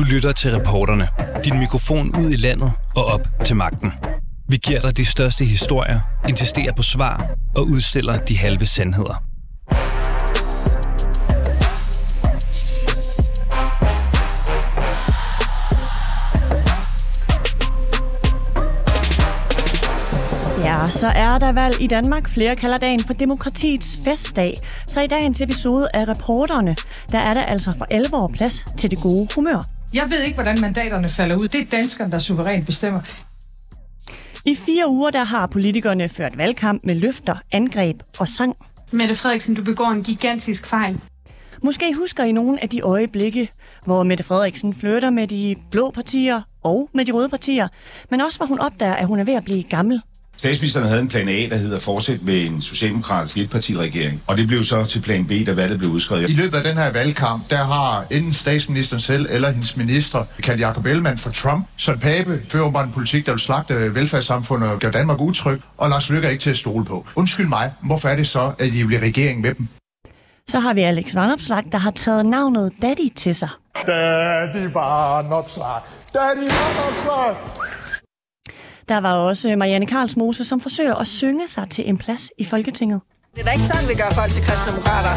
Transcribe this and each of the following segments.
Du lytter til reporterne. Din mikrofon ud i landet og op til magten. Vi giver dig de største historier, insisterer på svar og udstiller de halve sandheder. Ja, så er der valg i Danmark. Flere kalder dagen for demokratiets festdag. Så i dagens episode af Reporterne, der er der altså for alvor plads til det gode humør. Jeg ved ikke, hvordan mandaterne falder ud. Det er danskerne, der suverænt bestemmer. I fire uger der har politikerne ført valgkamp med løfter, angreb og sang. Mette Frederiksen, du begår en gigantisk fejl. Måske husker I nogle af de øjeblikke, hvor Mette Frederiksen flytter med de blå partier og med de røde partier, men også hvor hun opdager, at hun er ved at blive gammel. Statsministeren havde en plan A, der hedder fortsæt med en socialdemokratisk etpartiregering. Og det blev så til plan B, da valget blev udskrevet. I løbet af den her valgkamp, der har enten statsministeren selv eller hendes minister kaldt Jacob Ellemann for Trump. Så Pape fører bare en politik, der vil slagte velfærdssamfundet og gøre Danmark utryg, og Lars Løkke er ikke til at stole på. Undskyld mig, hvorfor er det så, at I bliver regering med dem? Så har vi Alex Vanopslag, der har taget navnet Daddy til sig. Daddy Vanopslag, Daddy Vanopslag. Der var også Marianne Karlsmose, som forsøger at synge sig til en plads i Folketinget. Det er da ikke sådan, vi gør folk til kristendemokrater.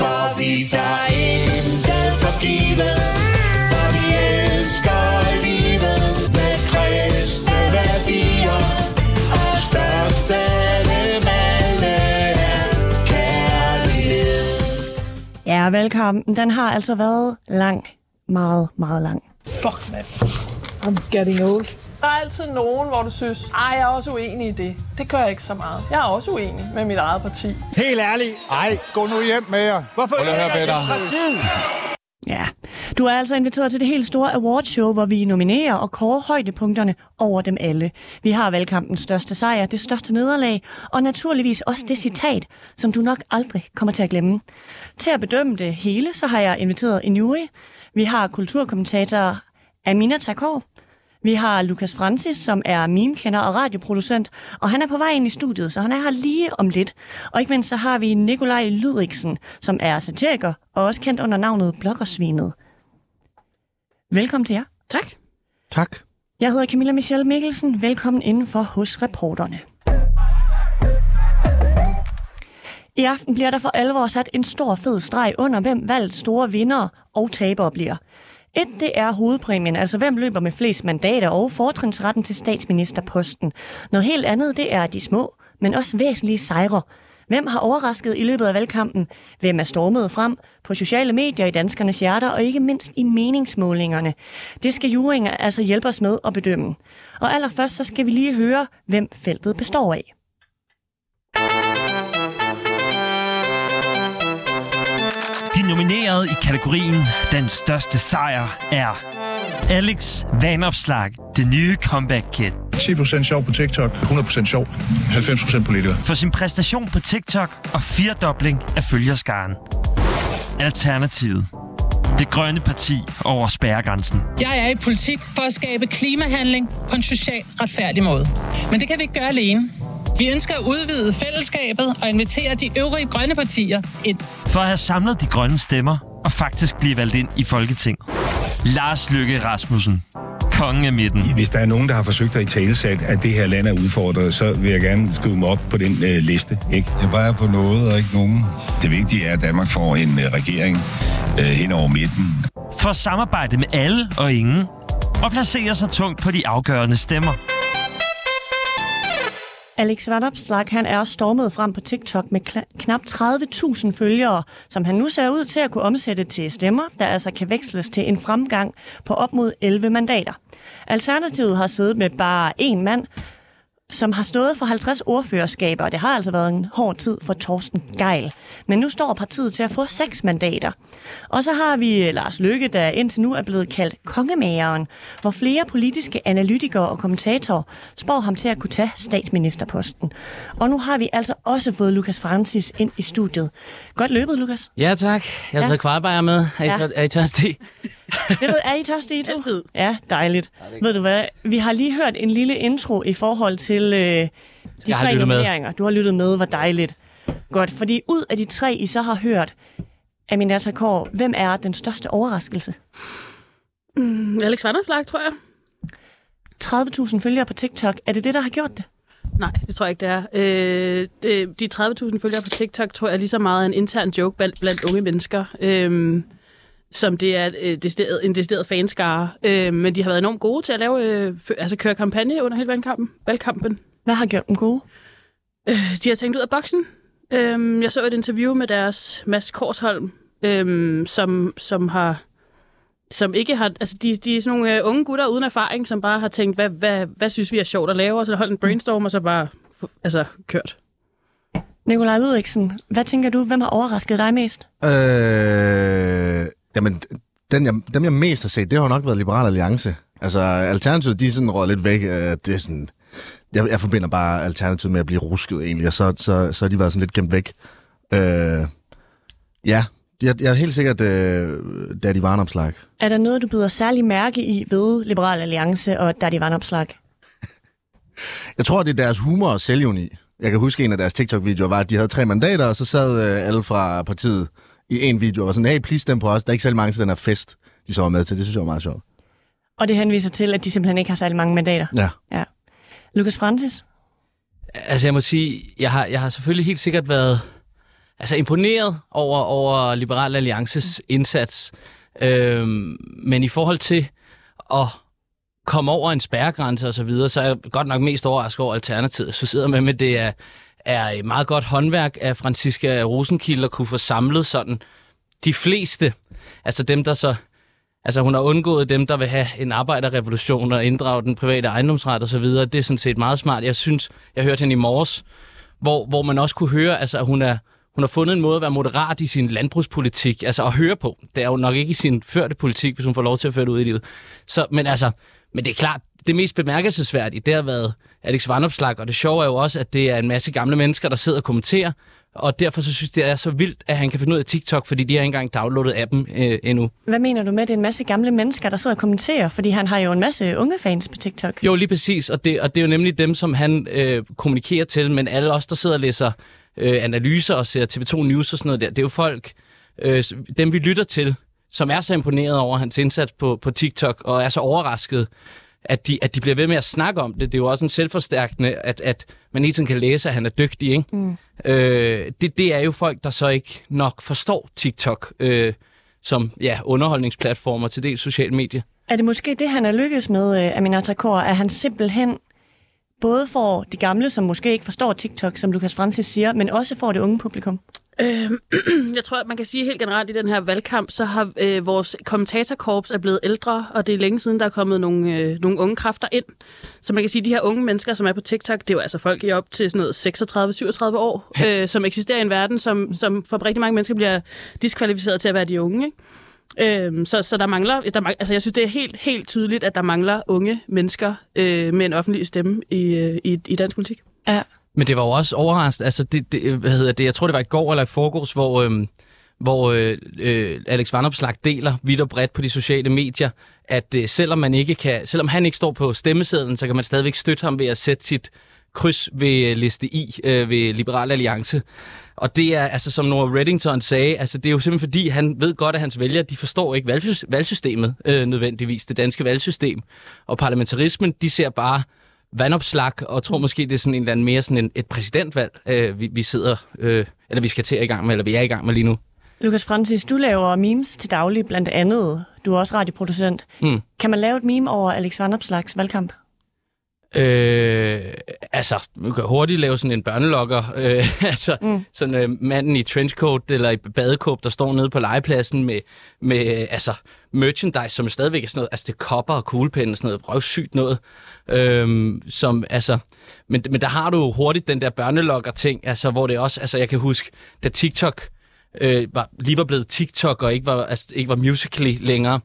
For vi tager intet for givet, for vi elsker livet med kristne værdier. Og størst af dem alle er kærlighed. Ja, valgkampen, den har altså været lang. Meget, meget lang. Fuck, man. I'm getting old. Der er altid nogen, hvor du synes, ej, jeg er også uenig i det. Det gør jeg ikke så meget. Jeg er også uenig med mit eget parti. Helt ærligt. Ej, gå nu hjem med jer. Hvorfor at høre, Peter. Ja, du er altså inviteret til det helt store awardshow, hvor vi nominerer og kårer højdepunkterne over dem alle. Vi har valgkampens største sejr, det største nederlag, og naturligvis også det citat, som du nok aldrig kommer til at glemme. Til at bedømme det hele, så har jeg inviteret en jury. Vi har kulturkommentator Amina Takor. Vi har Lukas Francis, som er memekender og radioproducent, og han er på vej ind i studiet, så han er her lige om lidt. Og ikke mindst så har vi Nikolaj Lydriksen, som er satiriker og også kendt under navnet Bloggersvinet. Velkommen til jer. Tak. Tak. Jeg hedder Camilla Michelle Mikkelsen. Velkommen indenfor hos reporterne. I aften bliver der for alvor sat en stor fed streg under, hvem valgets store vinder og tabere bliver. Et, det er hovedpræmien, altså hvem løber med flest mandater og fortrinsretten til statsministerposten. Noget helt andet, det er de små, men også væsentlige sejre. Hvem har overrasket i løbet af valgkampen? Hvem er stormet frem på sociale medier i danskernes hjerter, og ikke mindst i meningsmålingerne? Det skal juringer altså hjælpe os med at bedømme. Og allerførst så skal vi lige høre, hvem feltet består af. De nominerede i kategorien Den største sejr er Alex Vanopslag, det nye comeback kid. 10% sjov på TikTok, 100% sjov, 90% politiker. For sin præstation på TikTok og firedobling af følgerskaren. Alternativet. Det grønne parti over spærregrænsen. Jeg er i politik for at skabe klimahandling på en socialt retfærdig måde. Men det kan vi ikke gøre alene. Vi ønsker at udvide fællesskabet og invitere de øvrige grønne partier ind. For at have samlet de grønne stemmer og faktisk blive valgt ind i Folketing. Lars Løkke Rasmussen. Kongen af midten. Hvis der er nogen, der har forsøgt at i talesat, at det her land er udfordret, så vil jeg gerne skrive mig op på den øh, liste. Ikke? Jeg peger på noget og ikke nogen. Det vigtige er, at Danmark får en øh, regering øh, hen over midten. For at samarbejde med alle og ingen. Og placere sig tungt på de afgørende stemmer. Alex Vanopslag, han er stormet frem på TikTok med knap 30.000 følgere, som han nu ser ud til at kunne omsætte til stemmer, der altså kan veksles til en fremgang på op mod 11 mandater. Alternativet har siddet med bare én mand, som har stået for 50 ordførerskaber, og det har altså været en hård tid for Torsten Geil. Men nu står partiet til at få seks mandater. Og så har vi Lars Løkke, der indtil nu er blevet kaldt kongemageren, hvor flere politiske analytikere og kommentatorer spår ham til at kunne tage statsministerposten. Og nu har vi altså også fået Lukas Francis ind i studiet. Godt løbet, Lukas. Ja, tak. Jeg har Ja. taget kvartbajer med. Er I, ja. er I tørstige? Ved du, er I tørstige to? Altid. Ja, dejligt. Ved du hvad, vi har lige hørt en lille intro i forhold til øh, de Jeg tre nomineringer. Du har lyttet med, hvor dejligt. Godt, fordi ud af de tre, I så har hørt, Aminata Kåre, hvem er den største overraskelse? Mm, Alex Vanderflag, tror jeg. 30.000 følgere på TikTok. Er det det, der har gjort det? Nej, det tror jeg ikke, det er. Øh, det, de 30.000 følgere på TikTok tror jeg er lige så meget en intern joke blandt, blandt unge mennesker, øh, som det er øh, decideret, en decideret fanskare. Øh, men de har været enormt gode til at lave, øh, altså køre kampagne under hele valgkampen. valgkampen. Hvad har gjort dem gode? Øh, de har tænkt ud af boksen. Øh, jeg så et interview med deres Mads Korsholm, øh, som, som har som ikke har, altså de, de er sådan nogle uh, unge gutter uden erfaring, som bare har tænkt, hvad, hvad, hvad synes vi er sjovt at lave, og så holdt en brainstorm, og så bare, altså, kørt. Nikolaj Ludvigsen, hvad tænker du, hvem har overrasket dig mest? Øh, jamen, den, jeg, dem jeg mest har set, det har nok været Liberal Alliance. Altså, Alternativet, de er sådan råd lidt væk. Øh, det er sådan, jeg, jeg forbinder bare Alternativet med at blive rusket egentlig, og så, så, så har de været sådan lidt gemt væk. Øh, ja, jeg, jeg er helt sikkert øh, Daddy Varnopslag. Er der noget, du byder særlig mærke i ved Liberal Alliance og Daddy Vandopslag? Jeg tror, det er deres humor og selvjuni. Jeg kan huske, en af deres TikTok-videoer var, at de havde tre mandater, og så sad øh, alle fra partiet i en video og var sådan, hey, please stem på os. Der er ikke særlig mange til den her fest, de så var med til. Det synes jeg var meget sjovt. Og det henviser til, at de simpelthen ikke har særlig mange mandater. Ja. ja. Lukas Francis? Altså, jeg må sige, jeg har, jeg har selvfølgelig helt sikkert været altså, imponeret over, over Liberal Alliances indsats. Øhm, men i forhold til at komme over en spærregrænse og så videre, så er jeg godt nok mest overrasket over Alternativet. Så sidder med, med det er, er et meget godt håndværk af Franziska Rosenkilde at kunne få samlet sådan de fleste, altså dem, der så Altså hun har undgået dem, der vil have en arbejderrevolution og inddrage den private ejendomsret og så videre. Det er sådan set meget smart. Jeg synes, jeg hørte hende i morges, hvor, hvor man også kunne høre, altså, at hun, er, hun har fundet en måde at være moderat i sin landbrugspolitik, altså at høre på. Det er jo nok ikke i sin førte politik, hvis hun får lov til at føre det ud i livet. Så, men altså, men det er klart, det mest bemærkelsesværdige, det har været Alex Vanopslag, og det sjove er jo også, at det er en masse gamle mennesker, der sidder og kommenterer, og derfor så synes jeg, det er så vildt, at han kan finde ud af TikTok, fordi de har ikke engang downloadet appen øh, endnu. Hvad mener du med, at det er en masse gamle mennesker, der sidder og kommenterer? Fordi han har jo en masse unge fans på TikTok. Jo, lige præcis, og det, og det er jo nemlig dem, som han øh, kommunikerer til, men alle os, der sidder og læser øh, analyser og ser TV2 News og sådan noget der, det er jo folk, øh, dem vi lytter til, som er så imponeret over hans indsats på, på TikTok, og er så overrasket, at de, at de bliver ved med at snakke om det. Det er jo også en selvforstærkende, at, at man hele tiden kan læse, at han er dygtig. Ikke? Mm. Øh, det, det er jo folk, der så ikke nok forstår TikTok øh, som ja, underholdningsplatformer til dels sociale medier. Er det måske det, han er lykkes med, uh, Aminata Kaur, at han simpelthen både får de gamle, som måske ikke forstår TikTok, som Lukas Francis siger, men også får det unge publikum? Øh, jeg tror, at man kan sige helt generelt i den her valgkamp, så har øh, vores kommentatorkorps er blevet ældre, og det er længe siden, der er kommet nogle, øh, nogle unge kræfter ind. Så man kan sige, at de her unge mennesker, som er på TikTok, det er jo altså folk i op til sådan noget 36-37 år, øh, som eksisterer i en verden, som, som for rigtig mange mennesker bliver diskvalificeret til at være de unge. Ikke? Øhm, så, så der mangler, der mangler, altså jeg synes, det er helt, helt tydeligt, at der mangler unge mennesker øh, med en offentlig stemme i, øh, i, i dansk politik. Ja. Men det var jo også overraskende, altså det, det, hvad hedder det, jeg tror det var i går eller i forgårs, hvor, øhm, hvor øh, øh, Alex Vanopslag deler vidt og bredt på de sociale medier, at øh, selvom man ikke kan, selvom han ikke står på stemmesedlen, så kan man stadigvæk støtte ham ved at sætte sit kryds ved øh, liste I øh, ved Liberal Alliance. Og det er, altså som Nora Reddington sagde, altså det er jo simpelthen fordi, han ved godt, at hans vælgere, de forstår ikke valgsys- valgsystemet øh, nødvendigvis, det danske valgsystem. Og parlamentarismen, de ser bare vandopslag, og tror måske, det er sådan en eller anden mere sådan en, et præsidentvalg, øh, vi, vi sidder, øh, eller vi skal til i gang med, eller vi er i gang med lige nu. Lukas Francis, du laver memes til daglig, blandt andet. Du er også radioproducent. Mm. Kan man lave et meme over Alex Vanopslags valgkamp? Øh, altså, man kan hurtigt lave sådan en børnelokker. Øh, altså, mm. sådan øh, manden i trenchcoat eller i badekåb, der står nede på legepladsen med, med øh, altså, merchandise, som stadigvæk er sådan noget, altså det er kopper og kuglepen og sådan noget, røvsygt noget. Øh, som, altså, men, men der har du hurtigt den der børnelokker-ting, altså, hvor det også, altså jeg kan huske, da TikTok øh, var, lige var blevet TikTok og ikke var, altså, ikke var Musical.ly længere,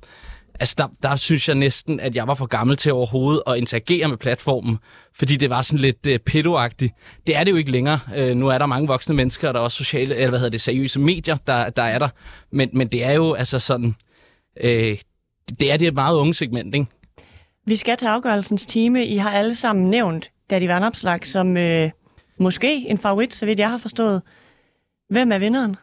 Altså, der, der synes jeg næsten, at jeg var for gammel til overhovedet at interagere med platformen, fordi det var sådan lidt øh, pedoagtigt. Det er det jo ikke længere. Øh, nu er der mange voksne mennesker, og der er også sociale, eller hvad hedder det, seriøse medier, der, der er der. Men, men det er jo altså sådan, øh, det er det et meget unge segment, ikke? Vi skal til afgørelsens time. I har alle sammen nævnt Daddy Vandopslag som øh, måske en favorit, så vidt jeg har forstået. Hvem er vinderen?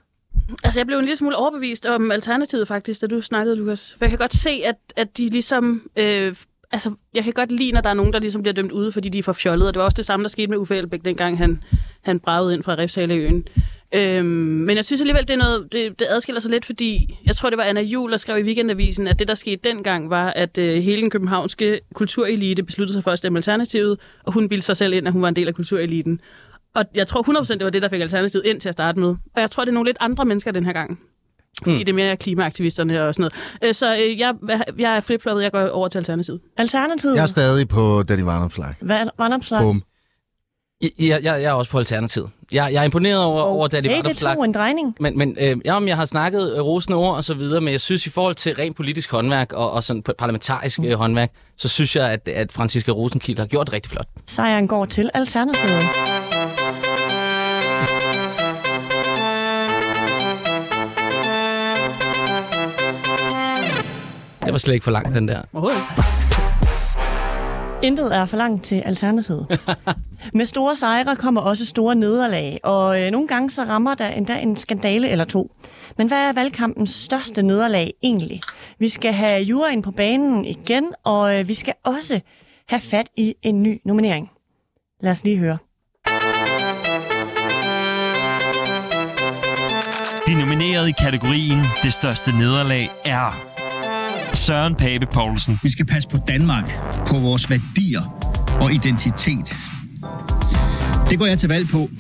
Altså, jeg blev en lille smule overbevist om Alternativet faktisk, da du snakkede, Lukas. For jeg kan godt se, at, at de ligesom... Øh, altså, jeg kan godt lide, når der er nogen, der ligesom bliver dømt ude, fordi de er for fjollet. Og det var også det samme, der skete med Uffe Elbæk, dengang han, han bragede ind fra Refshaleøen. Øhm, men jeg synes alligevel, det, er noget, det, det adskiller sig lidt, fordi jeg tror, det var Anna Jul, der skrev i Weekendavisen, at det, der skete dengang, var, at øh, hele den københavnske kulturelite besluttede sig for at stemme Alternativet, og hun bildte sig selv ind, at hun var en del af kultureliten. Og jeg tror 100% det var det, der fik Alternativet ind til at starte med. Og jeg tror, det er nogle lidt andre mennesker den her gang. Fordi det er mere klimaaktivisterne og sådan noget. Øh, Så øh, jeg, jeg er flipfloppet, jeg går over til Alternativet. Alternativet? Jeg er stadig på Danny Varnopslag. Hvad Vandopslag? Bum. Jeg, jeg, jeg er også på Alternativet. Jeg, jeg er imponeret over, oh, over Daddy Hey, det tog en drejning. Men, men øh, jamen, jeg har snakket øh, rosende ord og så videre, men jeg synes i forhold til rent politisk håndværk og, og sådan parlamentarisk øh, håndværk, så synes jeg, at, at Franziska Rosenkilde har gjort rigtig flot. Sejren går til Alternativet. Var slet ikke for langt, den der. Intet er for langt til Alternativet. Med store sejre kommer også store nederlag, og øh, nogle gange så rammer der endda en skandale eller to. Men hvad er valgkampens største nederlag egentlig? Vi skal have juryen på banen igen, og øh, vi skal også have fat i en ny nominering. Lad os lige høre. De nominerede i kategorien Det største nederlag er Søren Pape Poulsen. Vi skal passe på Danmark, på vores værdier og identitet. Det går jeg til valg på,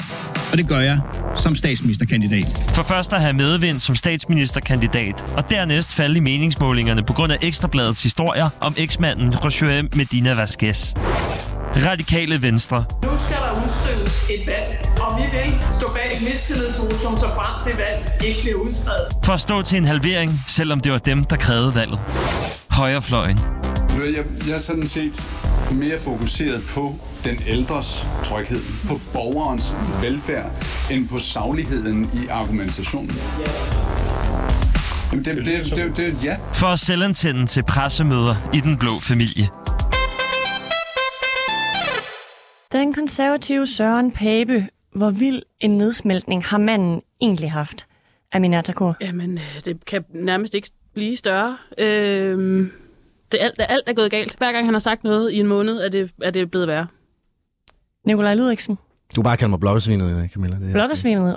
og det gør jeg som statsministerkandidat. For først at have medvind som statsministerkandidat, og dernæst falde i meningsmålingerne på grund af Ekstrabladets historier om eksmanden Roger Medina Vasquez. Radikale Venstre. Nu skal der udskrives et valg, og vi vil stå bag et mistillidsvotum, så frem det valg ikke bliver udskrevet. For at stå til en halvering, selvom det var dem, der krævede valget. Højrefløjen. Nu er Jeg, jeg er sådan set mere fokuseret på den ældres tryghed, på borgerens velfærd, end på sagligheden i argumentationen. Jamen, det, det, det, det, det, ja. For at selvantænde til pressemøder i den blå familie. Den konservative Søren Pape, hvor vild en nedsmeltning har manden egentlig haft? Aminata K. Jamen, øh, det kan nærmest ikke blive større. Øhm, det er alt, det er alt er gået galt. Hver gang han har sagt noget i en måned, er det, er det blevet værre. Nikolaj Ludvigsen. Du bare kalde mig bloggersvinet, Camilla. Det er-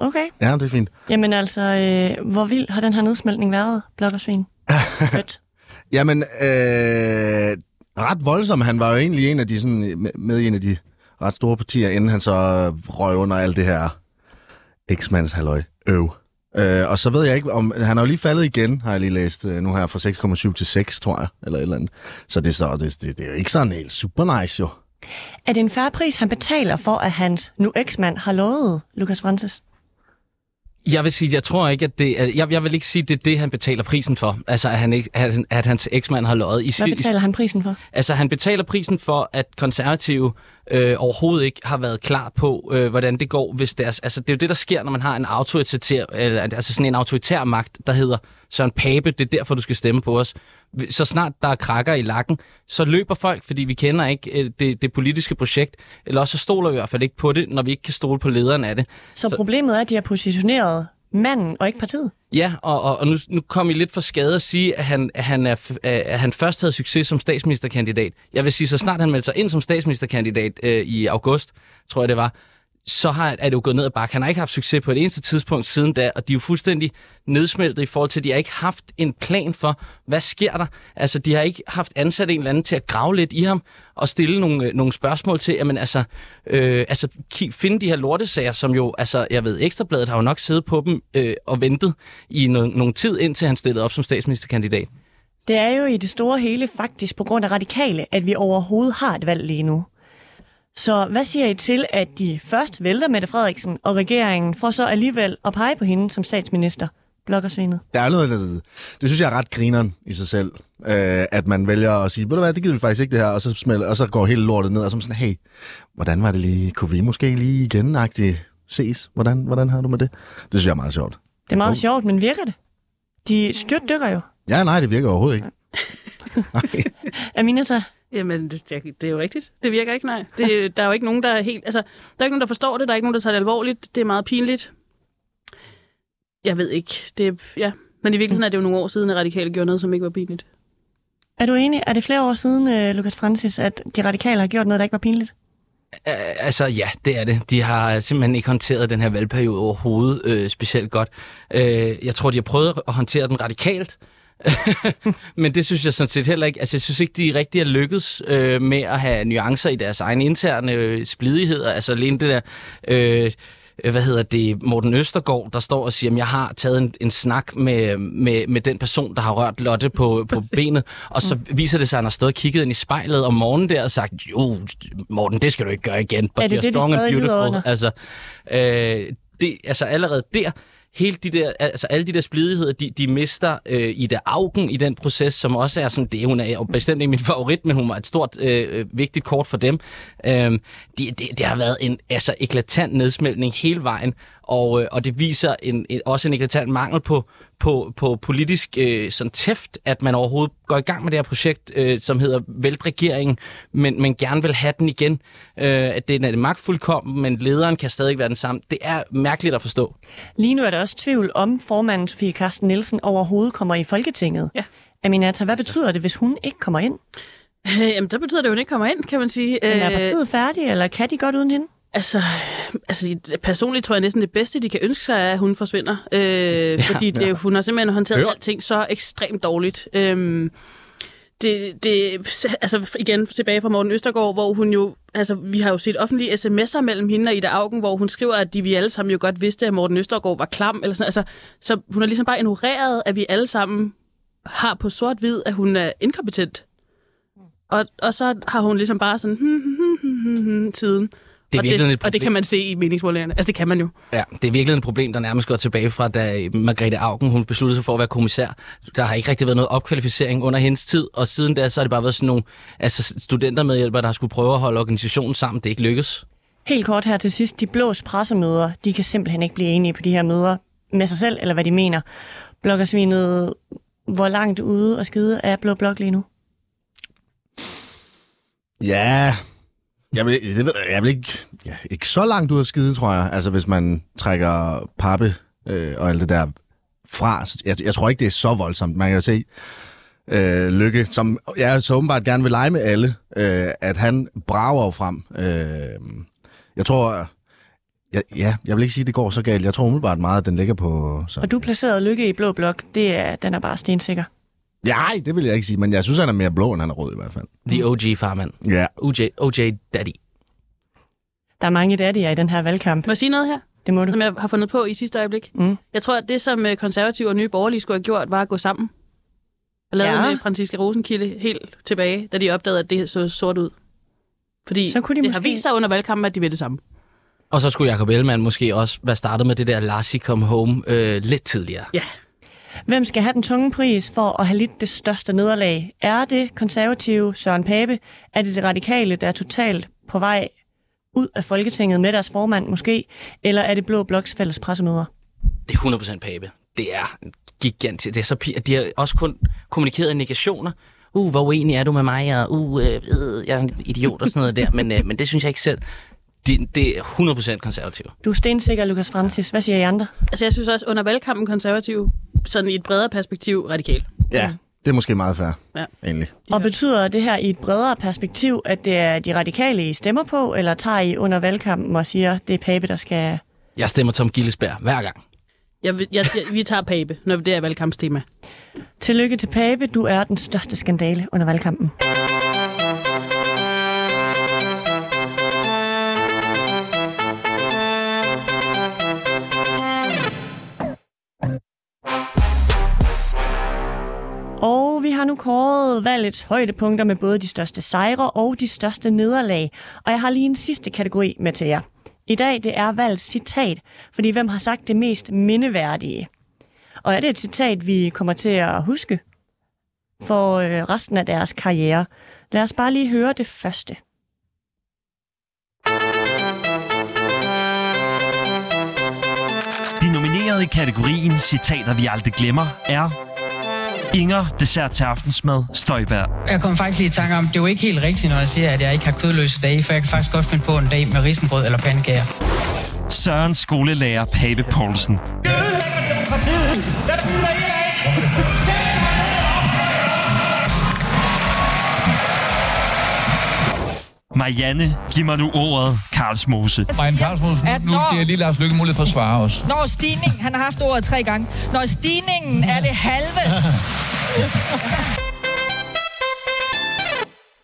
okay. Ja, det er fint. Jamen altså, øh, hvor vild har den her nedsmeltning været, bloggersvin? Jamen, øh, ret voldsom. Han var jo egentlig en af de, sådan, med- med i en af de ret store partier, inden han så øh, røg under alt det her X-mands halløj øv. Øh, og så ved jeg ikke, om han har jo lige faldet igen, har jeg lige læst øh, nu her, fra 6,7 til 6, tror jeg, eller et eller andet. Så det, så, det, det, det er jo ikke sådan helt super nice, jo. Er det en færre pris, han betaler for, at hans nu eksmand har lovet Lukas Francis? Jeg vil sige, jeg tror ikke, at det... at Jeg, jeg vil ikke sige, at det er det, han betaler prisen for. Altså, at, han ikke, at, at hans eksmand har løjet. I, Hvad betaler han prisen for? Altså, han betaler prisen for, at konservative øh, overhovedet ikke har været klar på, øh, hvordan det går, hvis deres... Altså, det er jo det, der sker, når man har en autoritær, eller, altså sådan en autoritær magt, der hedder Søren Pape, det er derfor, du skal stemme på os. Så snart der er krakker i lakken, så løber folk, fordi vi kender ikke øh, det, det politiske projekt, eller også så stoler vi i hvert fald ikke på det, når vi ikke kan stole på lederen af det. Så, så problemet er, at de har positioneret manden og ikke partiet? Ja, og, og, og nu, nu kom I lidt for skade at sige, at han, at, han er, at han først havde succes som statsministerkandidat. Jeg vil sige, så snart han meldte sig ind som statsministerkandidat øh, i august, tror jeg det var, så har, er det jo gået ned ad bakke. Han har ikke haft succes på et eneste tidspunkt siden da, og de er jo fuldstændig nedsmeltet i forhold til, at de har ikke haft en plan for, hvad sker der? Altså, de har ikke haft ansat en eller anden til at grave lidt i ham og stille nogle, øh, nogle spørgsmål til, jamen altså, øh, altså finde de her lortesager, som jo, altså, jeg ved, Ekstrabladet har jo nok siddet på dem øh, og ventet i no- nogle tid, indtil han stillede op som statsministerkandidat. Det er jo i det store hele faktisk på grund af radikale, at vi overhovedet har et valg lige nu. Så hvad siger I til, at de først vælter Mette Frederiksen og regeringen, for så alligevel at pege på hende som statsminister? Blokkersvinet. Der er noget, der, det synes jeg er ret grineren i sig selv, øh, at man vælger at sige, ved du hvad, det gider vi faktisk ikke det her, og så, smelter, og så går hele lortet ned, og så sådan, hey, hvordan var det lige, kunne vi måske lige igen ses? Hvordan, hvordan har du med det? Det synes jeg er meget sjovt. Det er meget Jo. sjovt, men virker det? De styrtdykker jo. Ja, nej, det virker overhovedet ikke. Aminata? Jamen, det, det, det er jo rigtigt. Det virker ikke, nej. Det, der er jo ikke nogen, der er helt... Altså, der er ikke nogen, der forstår det. Der er ikke nogen, der tager det alvorligt. Det er meget pinligt. Jeg ved ikke. Det, ja. Men i virkeligheden er det jo nogle år siden, at radikale gjorde noget, som ikke var pinligt. Er du enig? Er det flere år siden, uh, Lukas Francis, at de radikale har gjort noget, der ikke var pinligt? Uh, altså ja, det er det. De har simpelthen ikke håndteret den her valgperiode overhovedet øh, specielt godt. Uh, jeg tror, de har prøvet at håndtere den radikalt, Men det synes jeg sådan set heller ikke. Altså, jeg synes ikke, de rigtig er lykkedes øh, med at have nuancer i deres egne interne øh, splidigheder. Altså, alene det der... Øh, hvad hedder det, Morten Østergaard, der står og siger, at jeg har taget en, en snak med, med, med den person, der har rørt Lotte på, på benet, og så viser det sig, at han har stået og kigget ind i spejlet om morgenen der og sagt, jo, Morten, det skal du ikke gøre igen. But er det det, strong and beautiful. Altså, øh, det, altså allerede der, hele de der, altså alle de der splidigheder, de, de mister øh, i det augen i den proces, som også er sådan, det hun er og bestemt ikke min favorit, men hun var et stort, øh, øh vigtigt kort for dem. Øh, det, det, det har været en altså, eklatant nedsmeltning hele vejen, og, øh, og det viser en, en, også en eklatant mangel på, på, på politisk øh, sådan tæft, at man overhovedet går i gang med det her projekt, øh, som hedder Væltregeringen, men, men gerne vil have den igen. Øh, at det er magtfuldkommen, men lederen kan stadig være den samme. Det er mærkeligt at forstå. Lige nu er der også tvivl om formanden Sofie Carsten Nielsen overhovedet kommer i Folketinget. Ja. Aminata, hvad betyder det, hvis hun ikke kommer ind? Øh, jamen, så betyder det, at hun ikke kommer ind, kan man sige. Men er partiet færdig, eller kan de godt uden hende? Altså, altså, personligt tror jeg næsten det bedste, de kan ønske sig, er, at hun forsvinder. Øh, ja, fordi det, ja. hun har simpelthen håndteret ja. alting så ekstremt dårligt. Øh, det, det, altså igen tilbage fra Morten Østergaard, hvor hun jo, altså vi har jo set offentlige sms'er mellem hende og Ida Augen, hvor hun skriver, at de vi alle sammen jo godt vidste, at Morten Østergaard var klam, eller sådan, altså, så hun har ligesom bare ignoreret, at vi alle sammen har på sort-hvid, at hun er inkompetent. Og, og så har hun ligesom bare sådan, hmm, hmm, hmm, hmm, hmm, siden. Er og, virkelig det, et og det kan man se i meningsmålingerne. Altså, det kan man jo. Ja, det er virkelig et problem, der nærmest går tilbage fra, da Margrethe Augen hun besluttede sig for at være kommissær. Der har ikke rigtig været noget opkvalificering under hendes tid, og siden da så har det bare været sådan nogle altså studentermedhjælpere, der skulle prøve at holde organisationen sammen. Det er ikke lykkes. Helt kort her til sidst. De blås pressemøder, de kan simpelthen ikke blive enige på de her møder med sig selv, eller hvad de mener. Bloggersvinet, hvor langt ude og skide er Blå Blok lige nu? Ja, jeg vil, det ved, jeg, vil ikke, ja, ikke så langt ud af skide, tror jeg. Altså, hvis man trækker pappe øh, og alt det der fra. Jeg, jeg tror ikke, det er så voldsomt. Man kan jo se øh, Lykke, som jeg så åbenbart gerne vil lege med alle, øh, at han brager jo frem. Øh, jeg tror... Ja, ja, jeg vil ikke sige, at det går så galt. Jeg tror umiddelbart meget, at den ligger på... Så. Og du placerede Lykke i blå blok. Det er, den er bare stensikker. Nej, det vil jeg ikke sige, men jeg synes, han er mere blå, end han er rød i hvert fald. The OG farmand. Ja. OJ, OJ Daddy. Der er mange daddyer i den her valgkamp. Må jeg sige noget her? Det må du. Som jeg har fundet på i sidste øjeblik. Mm. Jeg tror, at det, som øh, konservative og nye borgerlige skulle have gjort, var at gå sammen. Og lavede Ja. med Franziska Rosenkilde helt tilbage, da de opdagede, at det så sort ud. Fordi Så kunne de det måske- har vist sig under valgkampen, at de vil det samme. Og så skulle Jacob Ellemann måske også være startet med det der Lassie Come Home øh, lidt tidligere. Ja. Hvem skal have den tunge pris for at have lidt det største nederlag? Er det konservative Søren Pape? Er det det radikale, der er totalt på vej ud af Folketinget med deres formand måske? Eller er det Blå Bloks fælles pressemøder? Det er 100% Pape. Det er gigantisk. Det er så p- de har også kun kommunikeret negationer. Uh, hvor uenig er du med mig? Og uh, øh, jeg er en idiot og sådan noget der. Men, øh, men det synes jeg ikke selv. Det, det er 100% konservativ. Du er stensikker, Lukas Francis. Hvad siger I andre? Altså, jeg synes også, under valgkampen konservativ, sådan i et bredere perspektiv, radikal. Ja, det er måske meget fair, Ja. egentlig. Og betyder det her i et bredere perspektiv, at det er de radikale, I stemmer på, eller tager I under valgkampen og siger, det er Pape, der skal... Jeg stemmer Tom Gillesberg hver gang. Jeg, jeg, siger, vi tager Pape, når det er valgkampstema. Tillykke til Pape, du er den største skandale under valgkampen. Nu kåret valgets højdepunkter med både de største sejre og de største nederlag. Og jeg har lige en sidste kategori med til jer. I dag det er valgets citat, fordi hvem har sagt det mest mindeværdige? Og er det et citat, vi kommer til at huske for øh, resten af deres karriere? Lad os bare lige høre det første. De nominerede i kategorien Citater vi aldrig glemmer er Inger, dessert til aftensmad, Støjberg. Jeg kom faktisk lige i tanke om, det er jo ikke helt rigtigt, når jeg siger, at jeg ikke har kødløse dage, for jeg kan faktisk godt finde på en dag med risengrød eller pandekager. Søren skolelærer Pape Poulsen. Der putter I Marianne, giv mig nu ordet, Karlsmose. Brian Karlsmose, nu, nu når- giver lige Lars Lykke mulighed for at svare os. Når stigning, han har haft ordet tre gange. Når stigningen er det halve,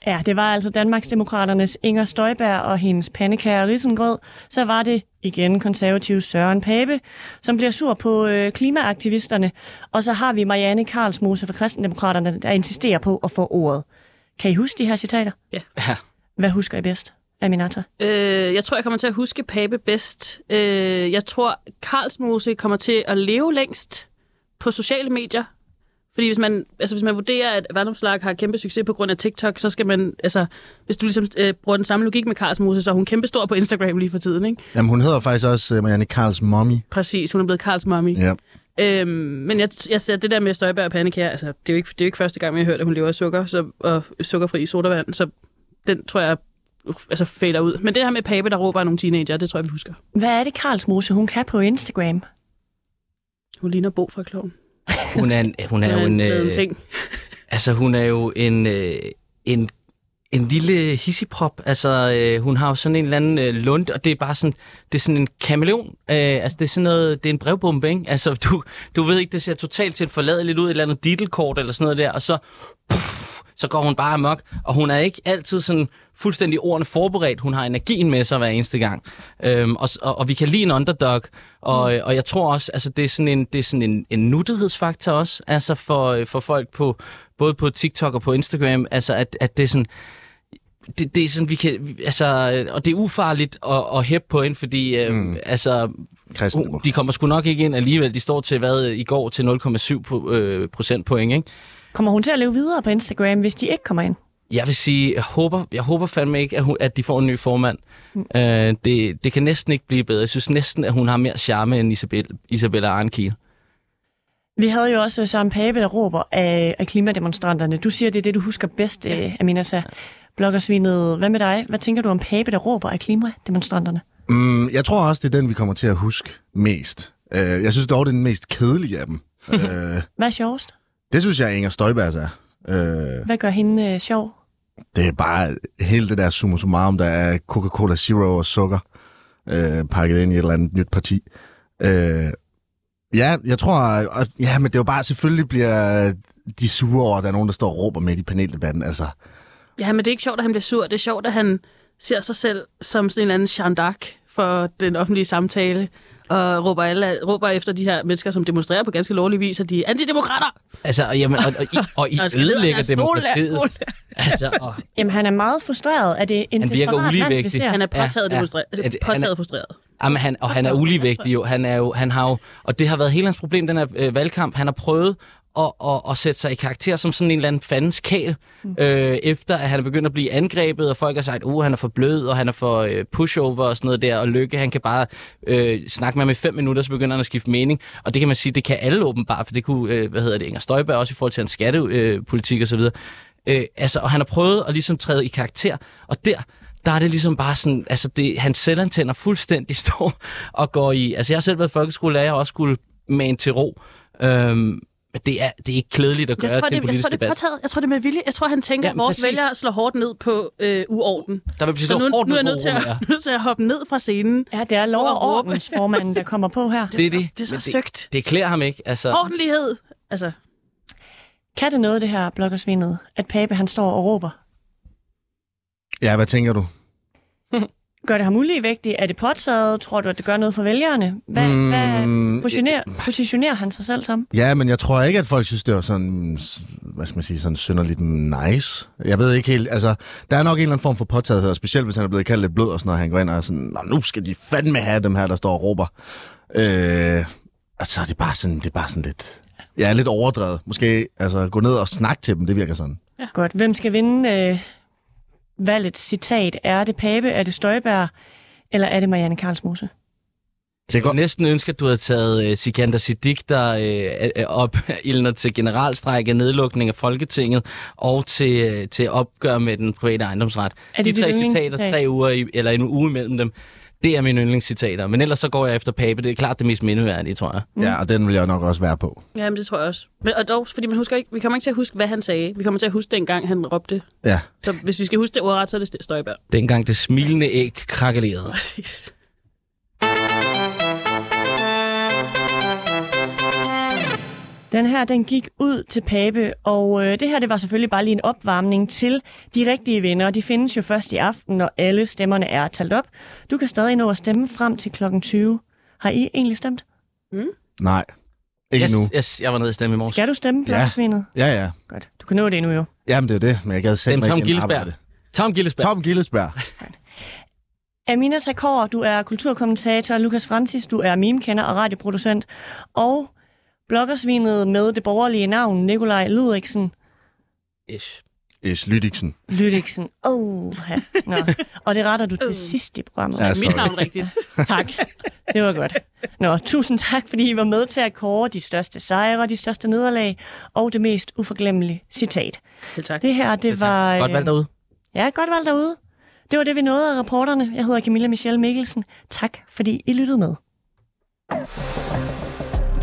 Ja, det var altså Danmarksdemokraternes Inger Støjberg og hendes pandekære risengrød. Så var det igen konservativ Søren Pape, som bliver sur på øh, klimaaktivisterne. Og så har vi Marianne Karlsmose fra Kristendemokraterne, der insisterer på at få ordet. Kan I huske de her citater? Ja. ja. Hvad husker I bedst, Aminata? Øh, jeg tror, jeg kommer til at huske Pape bedst. Øh, jeg tror, Karlsmose kommer til at leve længst på sociale medier. Fordi hvis man, altså hvis man vurderer, at Vandomslag har kæmpe succes på grund af TikTok, så skal man, altså, hvis du ligesom øh, bruger den samme logik med Karlsmose, så er hun kæmpe stor på Instagram lige for tiden, ikke? Jamen, hun hedder faktisk også uh, Marianne Karls mommy. Præcis, hun er blevet Karls mommy. Ja. Øhm, men jeg, jeg ser det der med Støjberg og pandekær, altså, det er jo ikke, det er jo ikke første gang, jeg har hørt, at hun lever af sukker så, og sukkerfri sodavand, så den tror jeg altså fader ud. Men det her med Pape, der råber af nogle teenager, det tror jeg, vi husker. Hvad er det, Karlsmose, hun kan på Instagram? Hun ligner Bo fra Kloven. Hun er, en, hun er jo en... Øh, Øh, ting. altså, hun er jo en, øh, en, en lille hissigprop. Altså, øh, hun har jo sådan en eller anden øh, lund, og det er bare sådan, det er sådan en kameleon. Øh, altså, det er sådan noget, det er en brevbombe, ikke? Altså, du, du ved ikke, det ser totalt til forladeligt ud, et eller andet ditelkort eller sådan noget der, og så, puff, så går hun bare amok, og hun er ikke altid sådan fuldstændig ordene forberedt. Hun har energien med sig hver eneste gang. Øhm, og, og, og vi kan lide en underdog, og, mm. og jeg tror også, altså det er sådan en, det er sådan en, en nuttighedsfaktor også, altså for, for folk på, både på TikTok og på Instagram, altså at, at det er sådan, det, det er sådan, vi kan, altså, og det er ufarligt at, at hæppe på hende, fordi øh, mm. altså, Kristendemokrat. de kommer sgu nok ikke ind alligevel. De står til, hvad, i går til 0,7 på, øh, procentpoint, ikke? Kommer hun til at leve videre på Instagram, hvis de ikke kommer ind? Jeg vil sige, jeg håber, jeg håber fandme ikke, at, hun, at de får en ny formand. Mm. Øh, det, det kan næsten ikke blive bedre. Jeg synes næsten, at hun har mere charme end Isabel, Isabella Arnkiel. Vi havde jo også Søren Pape, der råber af, af klimademonstranterne. Du siger, det er det, du husker bedst, ja. Aminata. Bloggersvinet, hvad med dig? Hvad tænker du om Pape, der råber af klimademonstranterne? Mm, jeg tror også, det er den, vi kommer til at huske mest. Uh, jeg synes dog, det er den mest kedelige af dem. uh, Hvad er sjovest? det synes jeg, Inger Støjberg er. Uh, Hvad gør hende øh, sjov? det er bare hele det der summa summarum, der er Coca-Cola Zero og sukker uh, pakket ind i et eller andet nyt parti. Uh, ja, jeg tror... Og, ja, men det er jo bare, selvfølgelig bliver de sure over, at der er nogen, der står og råber med i paneldebatten. Altså, Ja, men det er ikke sjovt, at han bliver sur. Det er sjovt, at han ser sig selv som sådan en eller anden Jean d'Arc for den offentlige samtale, og råber, alle, råber efter de her mennesker, som demonstrerer på ganske lovlig vis, at de er antidemokrater. Altså, og, jamen, og, og, I, og I Og og ødelægger demokratiet. stole. Altså, og, Jamen, han er meget frustreret. Er det en Han virker uligevægtig. Han er påtaget, Ja, ja. Er det- påtaget han er- frustreret. Jamen, han, og han er uligevægtig jo. Han er jo, han har jo, og det har været hele hans problem, den her øh, valgkamp. Han har prøvet at, at, at sætte sig i karakter som sådan en eller anden fandens kæl, mm. øh, efter at han er begyndt at blive angrebet, og folk har sagt, at uh, han er for blød, og han er for øh, pushover og sådan noget der, og Lykke, han kan bare øh, snakke med ham i fem minutter, så begynder han at skifte mening. Og det kan man sige, det kan alle åbenbart, for det kunne, øh, hvad hedder det, Inger Støjberg også i forhold til hans skattepolitik øh, og så videre. Øh, altså, og han har prøvet at ligesom træde i karakter, og der, der er det ligesom bare sådan, altså det, hans selvantænder fuldstændig står og går i, altså jeg har selv været folkeskolelærer, jeg har også skulle mane til ro, øhm, det er, det er ikke klædeligt at gøre Jeg tror, til en det, jeg, politisk tror, det er debat. jeg tror, det er med vilje. Jeg tror, han tænker, Ja, at vores præcis. vælgere slår hårdt ned på øh, uorden. Der vil blive Så så nu, hårdt nu er jeg nødt til, at, nødt til at hoppe ned fra scenen. Ja, det er lov- og ordensformanden, der kommer på her. Det er det. Det er så Men søgt. Det klæder ham ikke. Altså, Ordentlighed. Altså, Kan det noget, det her bloggersvinet, at Pape han står og råber? ja, hvad tænker du? Gør det ham uligevægtig? Er det påtaget? Tror du, at det gør noget for vælgerne? Hvad, Mm, hvad positionerer, positionerer han sig selv som? Ja, men jeg tror ikke, at folk synes, det var sådan, hvad skal man sige, sådan synderligt nice. Jeg ved ikke helt, altså, der er nok en eller anden form for påtagethed, og specielt hvis han er blevet kaldt lidt blød og sådan noget, han går ind og er sådan, Nå, nu skal de fandme have dem her, der står og råber. Øh, altså, det er bare sådan, det er bare sådan lidt, ja, lidt overdrevet. Måske, altså, gå ned og snakke til dem, det virker sådan. Ja. Godt. Hvem skal vinde øh, valgets citat? Er det Pape, er det Støjberg, eller er det Marianne Karlsmose? Jeg kunne næsten ønske, at du havde taget uh, Sikander Siddiq, der uh, op ildner til generalstrække, nedlukning af Folketinget og til, uh, til opgør med den private ejendomsret. Er det de tre citater, tre uger, i, eller en uge imellem dem, Det er mine yndlingscitater. Men ellers så går jeg efter Pape. Det er klart det mest mindeværdige, tror jeg. Mm. Ja, og den vil jeg nok også være på. Jamen, det tror jeg også. Men, og dog, fordi man husker ikke, vi kommer ikke til at huske, hvad han sagde. Vi kommer til at huske den gang, han råbte. Ja. Så hvis vi skal huske det ordret, så er det Støjberg. Dengang det smilende æg krakkelerede. Præcis. Den her, den gik ud til Pape, og øh, det her, det var selvfølgelig bare lige en opvarmning til de rigtige vinder. De findes jo først i aften, når alle stemmerne er talt op. Du kan stadig nå at stemme frem til klokken 20. Har I egentlig stemt? Mm. Nej, ikke yes, nu. Yes, jeg var nede i stemme i morges. Skal du stemme, Bloksvinet? Ja, ja. Godt. Du kan nå det endnu jo. Jamen, det er jo det, men jeg gad selv Stem Tom Gillesberg. Tom Gillesberg. Tom Gillesberg. Amina Sakor, du er kulturkommentator. Lukas Francis, du er memekender og radioproducent. Og bloggersvinet med det borgerlige navn, Nikolaj Ludvigsen. Ish. Ish Lydiksen. Lydiksen. Oh, ja. Nå. Og det retter du til sidst i programmet. Ja, Mit navn rigtigt. Tak. Det var godt. Nå, tusind tak, fordi I var med til at kåre de største sejre, de største nederlag og det mest uforglemmelige citat. Selv tak. Det her, det var... Godt valgt derude. Ja, godt valgt derude. Det var det, vi nåede af reporterne. Jeg hedder Camilla Michelle Mikkelsen. Tak, fordi I lyttede med.